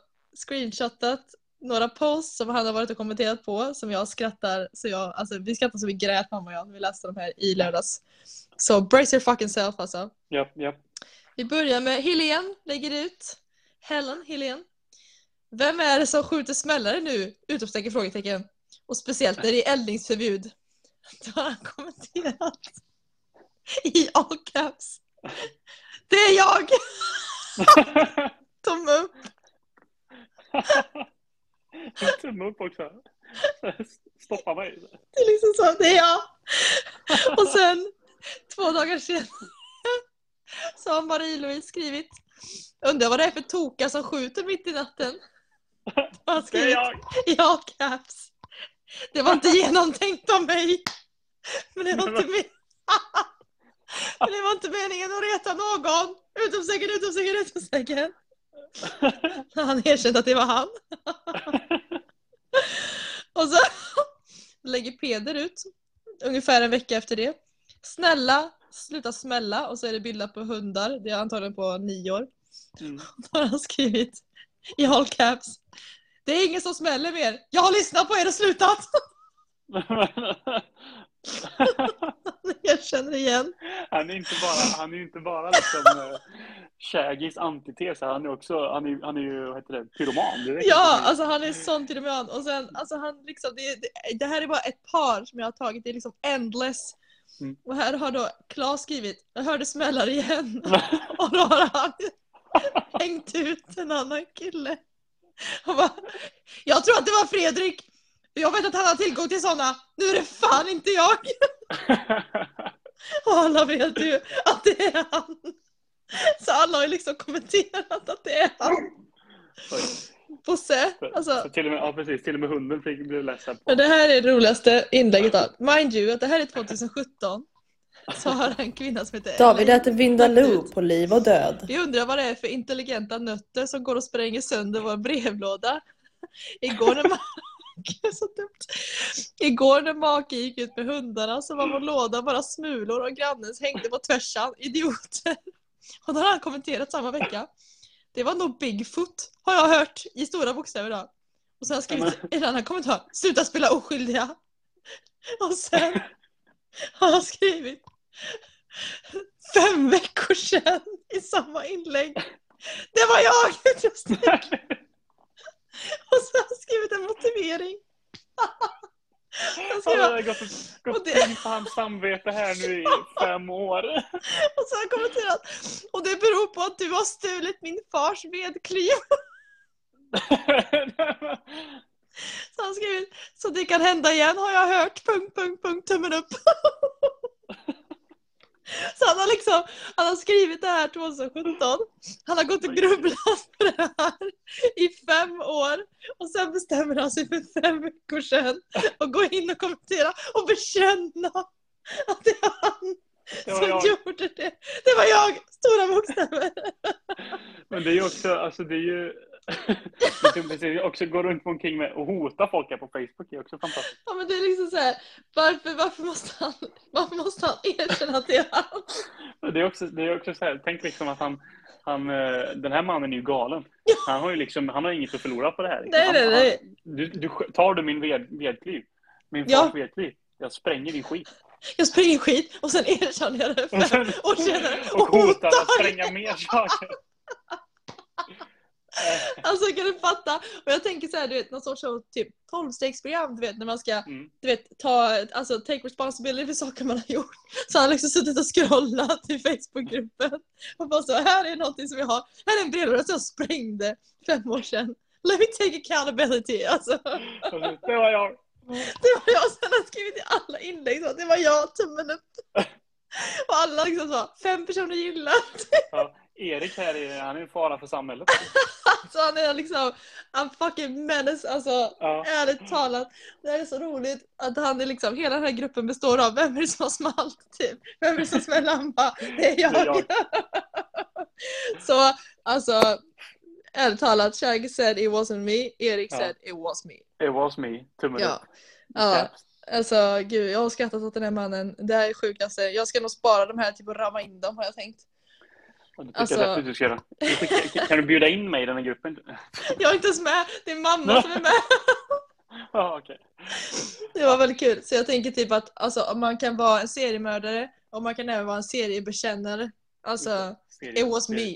screenshotat några posts som han har varit och kommenterat på som jag skrattar så jag, alltså vi skrattar så vi grät mamma och jag när vi läste de här i lördags. Så brace your fucking self alltså. Japp, japp. Vi börjar med Helen lägger ut. Helen, Helen. Vem är det som skjuter smällare nu? Utropstecken, frågetecken. Och speciellt när det är eldningsförbud. Då har han kommenterat i all caps. Det är jag! Tumme upp. Tumme upp också. Stoppa mig. Det är liksom så, det är jag. Och sen två dagar senare så har Marie-Louise skrivit Undrar vad det är för toka som skjuter mitt i natten. Har han är skrivit jag. Ja, caps. Det var inte genomtänkt av mig. Men det var inte, men... men det var inte meningen att reta någon. Utom säkert, utom säkert, utom säkert. Han erkände att det var han. Och så lägger Peder ut ungefär en vecka efter det. Snälla, sluta smälla. Och så är det bilder på hundar. Det är antagligen på nio år. Mm. Då har han skrivit i all caps. Det är ingen som smäller mer. Jag har lyssnat på er och slutat. Jag känner igen. Han är inte bara, han är inte bara liksom uh, Shaggys antites, han är också, han är, han är ju, vad heter det, pyroman. Det Ja, alltså han är sån till och sen, alltså han liksom, det, det, här är bara ett par som jag har tagit, det är liksom endless. Mm. Och här har då Klas skrivit, jag hörde smällar igen. Och då har han hängt ut en annan kille. Bara, jag tror att det var Fredrik. Jag vet att han har tillgång till sådana. Nu är det fan inte jag. Och alla vet ju att det är han. Så alla har ju liksom kommenterat att det är han. Bosse. Alltså, Så till och med, ja precis, till och med hunden fick bli ledsen. men det här är det roligaste inlägget av. Mind you att det här är 2017. Så har en kvinna som heter David äter Vindaloo på liv och död. Vi undrar vad det är för intelligenta nötter som går och spränger sönder vår brevlåda. Igår när man... Så dumt. Igår när maken gick ut med hundarna så var vår låda bara smulor och grannens hängde på tvärsan. Idioter. Och då har han kommenterat samma vecka. Det var nog Bigfoot har jag hört i stora bokstäver då. Och sen har han skrivit en annan kommentar. Sluta spela oskyldiga. Och sen har han skrivit fem veckor sedan i samma inlägg. Det var jag! Och så har han skrivit en motivering. Skrev, har gått och, Och gått det- in på hans samvete här nu i fem år. och så har han kommenterat. Och det beror på att du har stulit min fars vedklyv. Så han skrivit. Så det kan hända igen har jag hört. Punkt, punkt, punkt, tummen upp. Så han har liksom, han har skrivit det här 2017. Han har gått och grubblat på det här i fem år. Och sen bestämmer han sig för fem veckor sedan att gå in och kommentera och bekänna att det är han Det som jag. gjorde det. Det var jag! Stora bokstäver. Men det är ju också, alltså det är ju... också gå runt omkring med och hota folk här på Facebook är också fantastiskt. Ja men det är liksom så här, varför, varför, måste han, varför måste han erkänna att det är han? Det är också, det är också så här, tänk liksom att han, han, eh, den här mannen är ju galen. Han har ju liksom, han har inget att förlora på det här. Nej, han, nej, nej. Han, du, du, tar du min ved, vedklyv, min Ja. fars vedklyv, jag spränger din skit. Jag springer skit och sen erkänner jag det fem år senare och och hotar att spränga mer saker. Alltså kan du fatta? Och jag tänker så här, du vet någon sorts typ tolvstegsprogram, du vet när man ska Mm. du vet, ta, alltså take responsibility för saker man har gjort. Så han har liksom suttit och scrollat i Facebookgruppen och bara så här är någonting som jag har, här är en brevlåda som jag sprängde fem år sedan. Let me take accountability. Alltså, och så, Det var jag. det var jag som har skrivit i alla inlägg så att det var jag, tummen upp. Och alla liksom så, fem personer gillat. Ja, Erik här är, han är en fara för samhället. Så han är liksom en fucking menace. Alltså Ja. ärligt talat. Det är så roligt att han är liksom, hela den här gruppen består av vem är det som har smalt typ? Vem är det som smäller? Han bara, det är jag. Det är jag. så alltså ärligt talat, Shaggy said it wasn't me, Erik Ja. said it was me. It was me. Tummen Ja. upp. Ja, alltså gud jag har skrattat åt den här mannen. Det här är sjukaste. Jag ska nog spara de här typ och ramma in dem har jag tänkt. Det tycker Alltså- jag definitivt du ska göra. Kan du bjuda in mig i den här gruppen? Jag är inte ens med, det är mamma som är med. Det var väldigt kul. Så jag tänker typ att alltså, man kan vara en seriemördare och man kan även vara en seriebekännare. Alltså, Serie- it was me.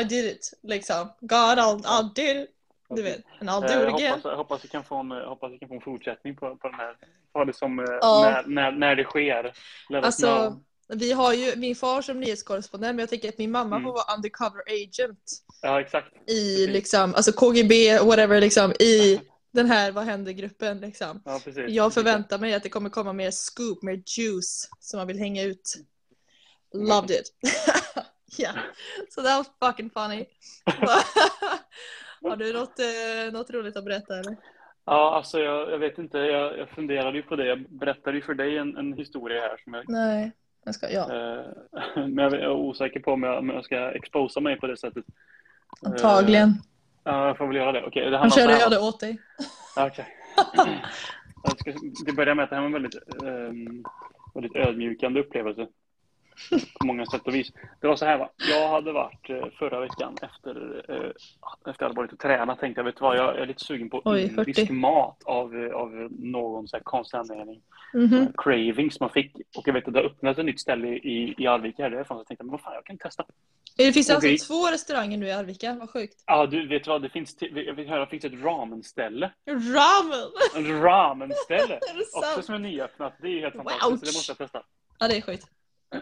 I did it. Liksom. God, I'll, I'll do it. Du vet. And I'll Eh, do it again. hoppas, jag hoppas vi kan få en, hoppas vi kan få en fortsättning på, på den här. Ha det som eh, Ja. när, när, när det sker. Let Alltså. Vi har ju min far som nyhetskorrespondent men jag tänker att min mamma Mm. får vara undercover agent Ja, exakt. i Precis. liksom, alltså KGB, whatever, liksom i den här Vad händer-gruppen. Liksom. Ja, precis. Jag förväntar mig att det kommer komma mer scoop, mer juice som man vill hänga ut. Loved it. yeah. So that was fucking funny. Har du något, eh, något roligt att berätta eller? Ja, alltså jag, jag vet inte. Jag, jag funderade ju på det. Jag berättade ju för dig en, en historia här som jag Nej, jag ska, ja. Eh, Men jag är osäker på om jag, om jag ska exposa mig på det sättet. Eh, Antagligen. Ja, jag får väl göra det. Okej, det Han körde jag det åt dig. Okej. Ska, det börjar med att det här var en väldigt, ehm, väldigt ödmjukande upplevelse. På många sätt och vis. Det var så här va. Jag hade varit eh, förra veckan efter, eh, efter att jag hade varit och tränat tänkte jag, vet vad, jag är lite sugen på Oj, indisk 40. mat av, eh, av någon så här konstig anledning. Mhm. Craving som man fick. Och jag vet att det har öppnat ett nytt ställe i, i Arvika här därifrån. Så jag tänkte, men vad fan, jag kan testa. Det finns alltså Okej. två restauranger nu i Arvika, vad sjukt. Ja, du vet vad, det finns, jag fick höra det finns ett ramenställe. Ramen! En ramenställe! Också som är nyöppnat. Det är helt Wow. fantastiskt. så Det måste jag testa. Ja, det är sjukt.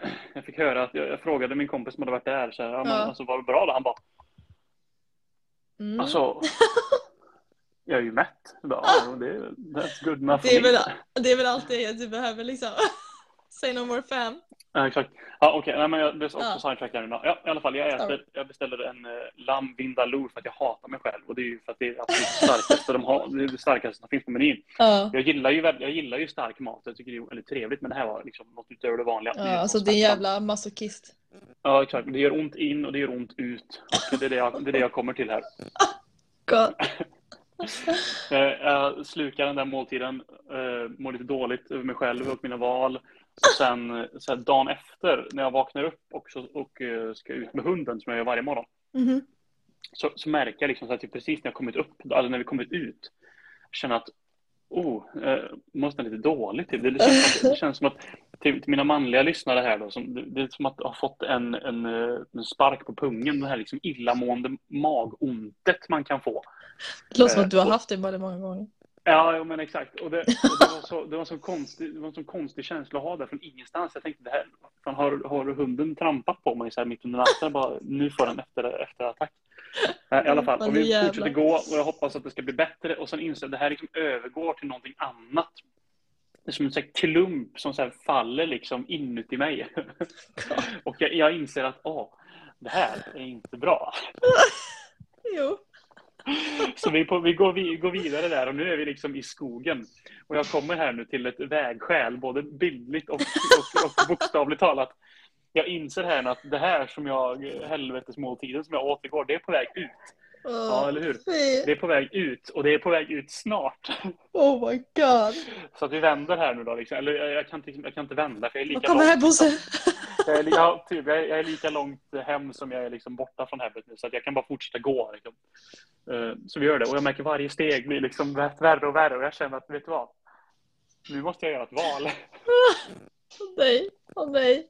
Jag fick höra att jag, jag frågade min kompis som hade varit där. Så här, ja, men, alltså, var det bra då? Han bara, Mm. alltså. Jag är ju mätt. Bara, ja, det, that's good enough Det är, for me." väl, det är väl allt det du behöver liksom. Say no more fam. Ja, exakt. Ja, okej. Nej, men jag blev också Ja. där nu. Ja, i alla fall. Jag, äter, jag beställde en uh, lamm vindaloo för att jag hatar mig själv. Och det är ju för att det är absolut starkaste, de har, det är det starkaste som finns på menyn. Ja. Jag gillar ju, jag gillar ju stark mat. Jag tycker det är väldigt trevligt. Men det här var liksom något utöver det vanliga. Ja, Det är alltså så din smärtsamt. jävla masochist. Ja, exakt. Det gör ont in och det gör ont ut. Och det är det jag, det är det jag kommer till här. God. Eh, Jag slukar den där måltiden, eh, mår lite dåligt över mig själv och mina val. Och sen eh, så här, dagen efter, när jag vaknar upp också och eh, ska ut med hunden, som jag gör varje morgon, Mhm. så, så märker jag liksom så att det är precis när jag kommit upp, alltså när vi kommit ut, känner att oh, eh, måste lite dåligt till. Det, det, känns, som att- det känns som att till, till mina manliga lyssnare här då, som, det, det är som att ha fått en, en, eh, en spark på pungen, det här liksom illamående magontet man kan få. Det låter som Eh, att du har och- haft det väldigt många gånger. Ja, men exakt. Och det, och det var så, det var så konstig, det var en så konstig känsla att ha där från ingenstans. Jag tänkte, det här, fan, har, har hunden trampat på mig så här mitt under natten? Bara, nu får den efter, efterattack. Eh, I alla fall, Men och vi jävlar. fortsätter gå och jag hoppas att det ska bli bättre. Och sen inser jag att det här liksom övergår till någonting annat. Det är som en här klump som så faller liksom inuti mig. och jag, jag inser att, åh, det här är inte bra. Jo. Så vi, på, vi, går, vi går vidare där och nu är vi liksom i skogen. Och jag kommer här nu till ett vägskäl, både bildligt och, och, och bokstavligt talat. Jag inser här nu att det här som jag, helvetesmåltiden som jag åt igår, det är på väg ut. Ja, eller hur? Det är på väg ut och det är på väg ut snart. Oh my god. Så att vi vänder här nu då. Liksom. Eller jag, kan inte, jag kan inte vända för jag är lika här långt, Bosse? jag är, typ, jag, är, jag är lika långt hem som jag är liksom borta från hemmet nu. Så att jag kan bara fortsätta gå. Liksom. Eh, Så vi gör det. Och jag märker varje steg blir liksom värre och värre. Och jag känner att, vet du vad? Nu måste jag göra ett val. Nej. Åh nej.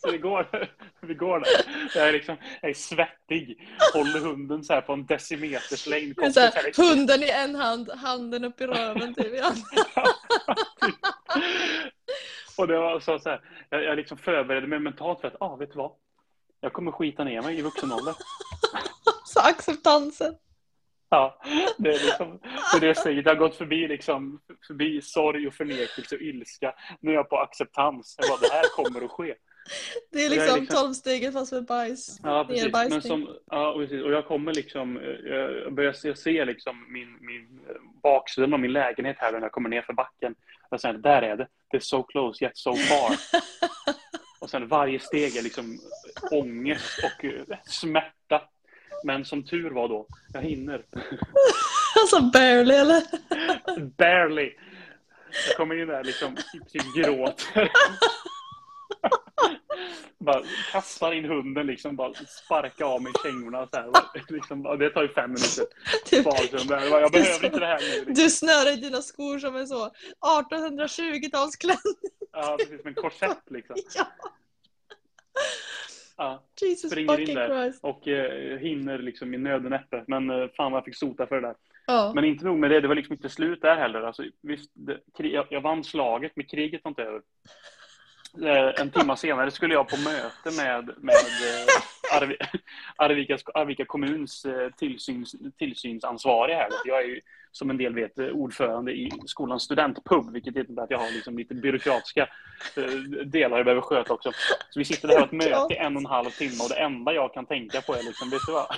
Så det går, vi går där. Jag är, liksom, jag är svettig. Håller hunden så här på en decimeters längd. Det är så här, hunden i en hand, handen upp i röven typ. andra. Och det var så, så här, jag, jag liksom förberedde mig mentalt för att, ah, vet du vad? Jag kommer skita ner mig i vuxen ålder. Så acceptansen. Ja, det är liksom det, är det jag säger. Det har gått förbi, liksom, förbi sorg och förnekelse och ilska. Nu är jag på acceptans. Jag bara, det här kommer att ske. Det är liksom liksom- tolvsteget fast med bajs. Ja, precis. Men som, ja, precis. Och jag kommer liksom, jag börjar se, liksom min, min eh, baksidan av min lägenhet här när jag kommer ner för backen. Och sen, där är det. Det är so close yet so far. och sen varje steg är liksom ångest och eh, smärta. Men som tur var då, jag hinner. Alltså barely eller? Barely. Jag kommer in där liksom, typ gråter. bara kastar in hunden liksom, bara sparkar av mig kängorna så här. Liksom, det tar ju fem minuter. Typ. Jag behöver inte det här nu. Liksom. du snörar i dina skor som en så 1820-talsklänning. Ja, precis som en korsett liksom. Ja, Ja, Jesus Springer in där. Christ. och eh, hinner liksom i nöden näppe. Men eh, fan vad jag fick sota för det där. Ja. Men inte nog med det, det var liksom inte slut där heller. Alltså, visst, det, jag, jag vann slaget, men kriget var inte över. Eh, En timme senare skulle jag på möte med, med eh, Arvi, Arvika, Arvika kommuns eh, tillsyns, tillsynsansvariga här. Jag är ju, som en del vet, ordförande i skolans studentpub, vilket innebär att jag har liksom lite byråkratiska delar jag behöver sköta också. Så vi sitter där och har ett möte i en och en halv timme och det enda jag kan tänka på är liksom, vet du vad?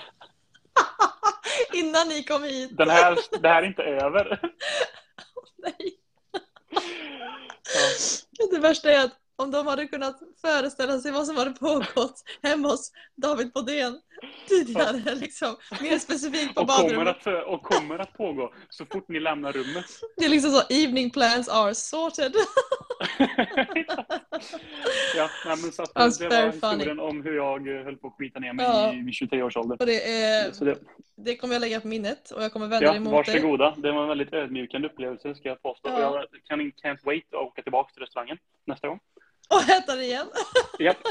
Innan ni kom hit. Den här, det här är inte över. Nej. Ja. Det värsta är att om de hade kunnat föreställa sig vad som hade pågått hemma hos David Bodén tidigare. Liksom. Mer specifikt på Och kommer, badrummet. att, för- och kommer att pågå så fort ni lämnar rummet. Det är liksom så, evening plans are sorted. ja, nej, men så att, That's det var funny. historien om hur jag eh, höll på att skita ner mig Ja. i vid 23 års ålder. Och det, är, Så det, det kommer jag lägga på minnet och jag kommer vända ja, det dig. varsågoda. Det var en väldigt ödmjukande upplevelse ska jag påstå. Ja. Jag kan, can't wait att åka tillbaka till restaurangen nästa gång. Och äta det igen. Japp.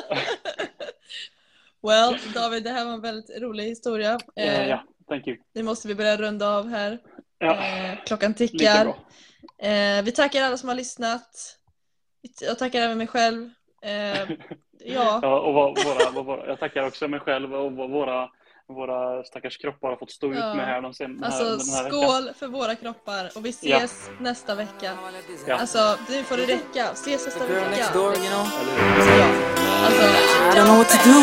Well, David, det här var en väldigt rolig historia. Eh, Eh, ja, thank you. Nu måste vi börja runda av här. Ja, Eh, klockan tickar. Eh, vi tackar alla som har lyssnat. Jag tackar även mig själv. Eh, ja, Ja, och våra, våra, jag tackar också mig själv och våra, våra stackars kroppar har fått stå Ja. ut med här, de sen, den här, alltså den här veckan. skål för våra kroppar och vi ses nästa vecka. Ja. Alltså, nu får det räcka. Ses nästa Girl vecka. next door, you know. Eller hur? Ja. Alltså, I don't know what to do.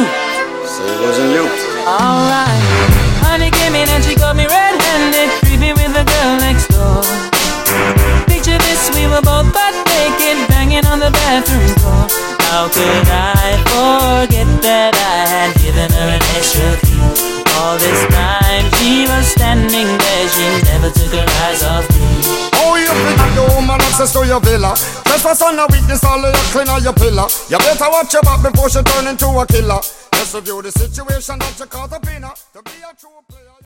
So it wasn't you. Alright. Honey came in and she got me red-handed, creepy with the girl next door. Picture this, we were both butt naked, banging on the bathroom floor. How could I forget that I had given her an extra? All this time she was standing there, she never took her eyes off me. Oh, you up the woman access to your villa. Trespass on a weakness, all of your clean on your pillar. You better watch your back before she turn into a killer. Just review the situation that you caught up in her. To be a true player.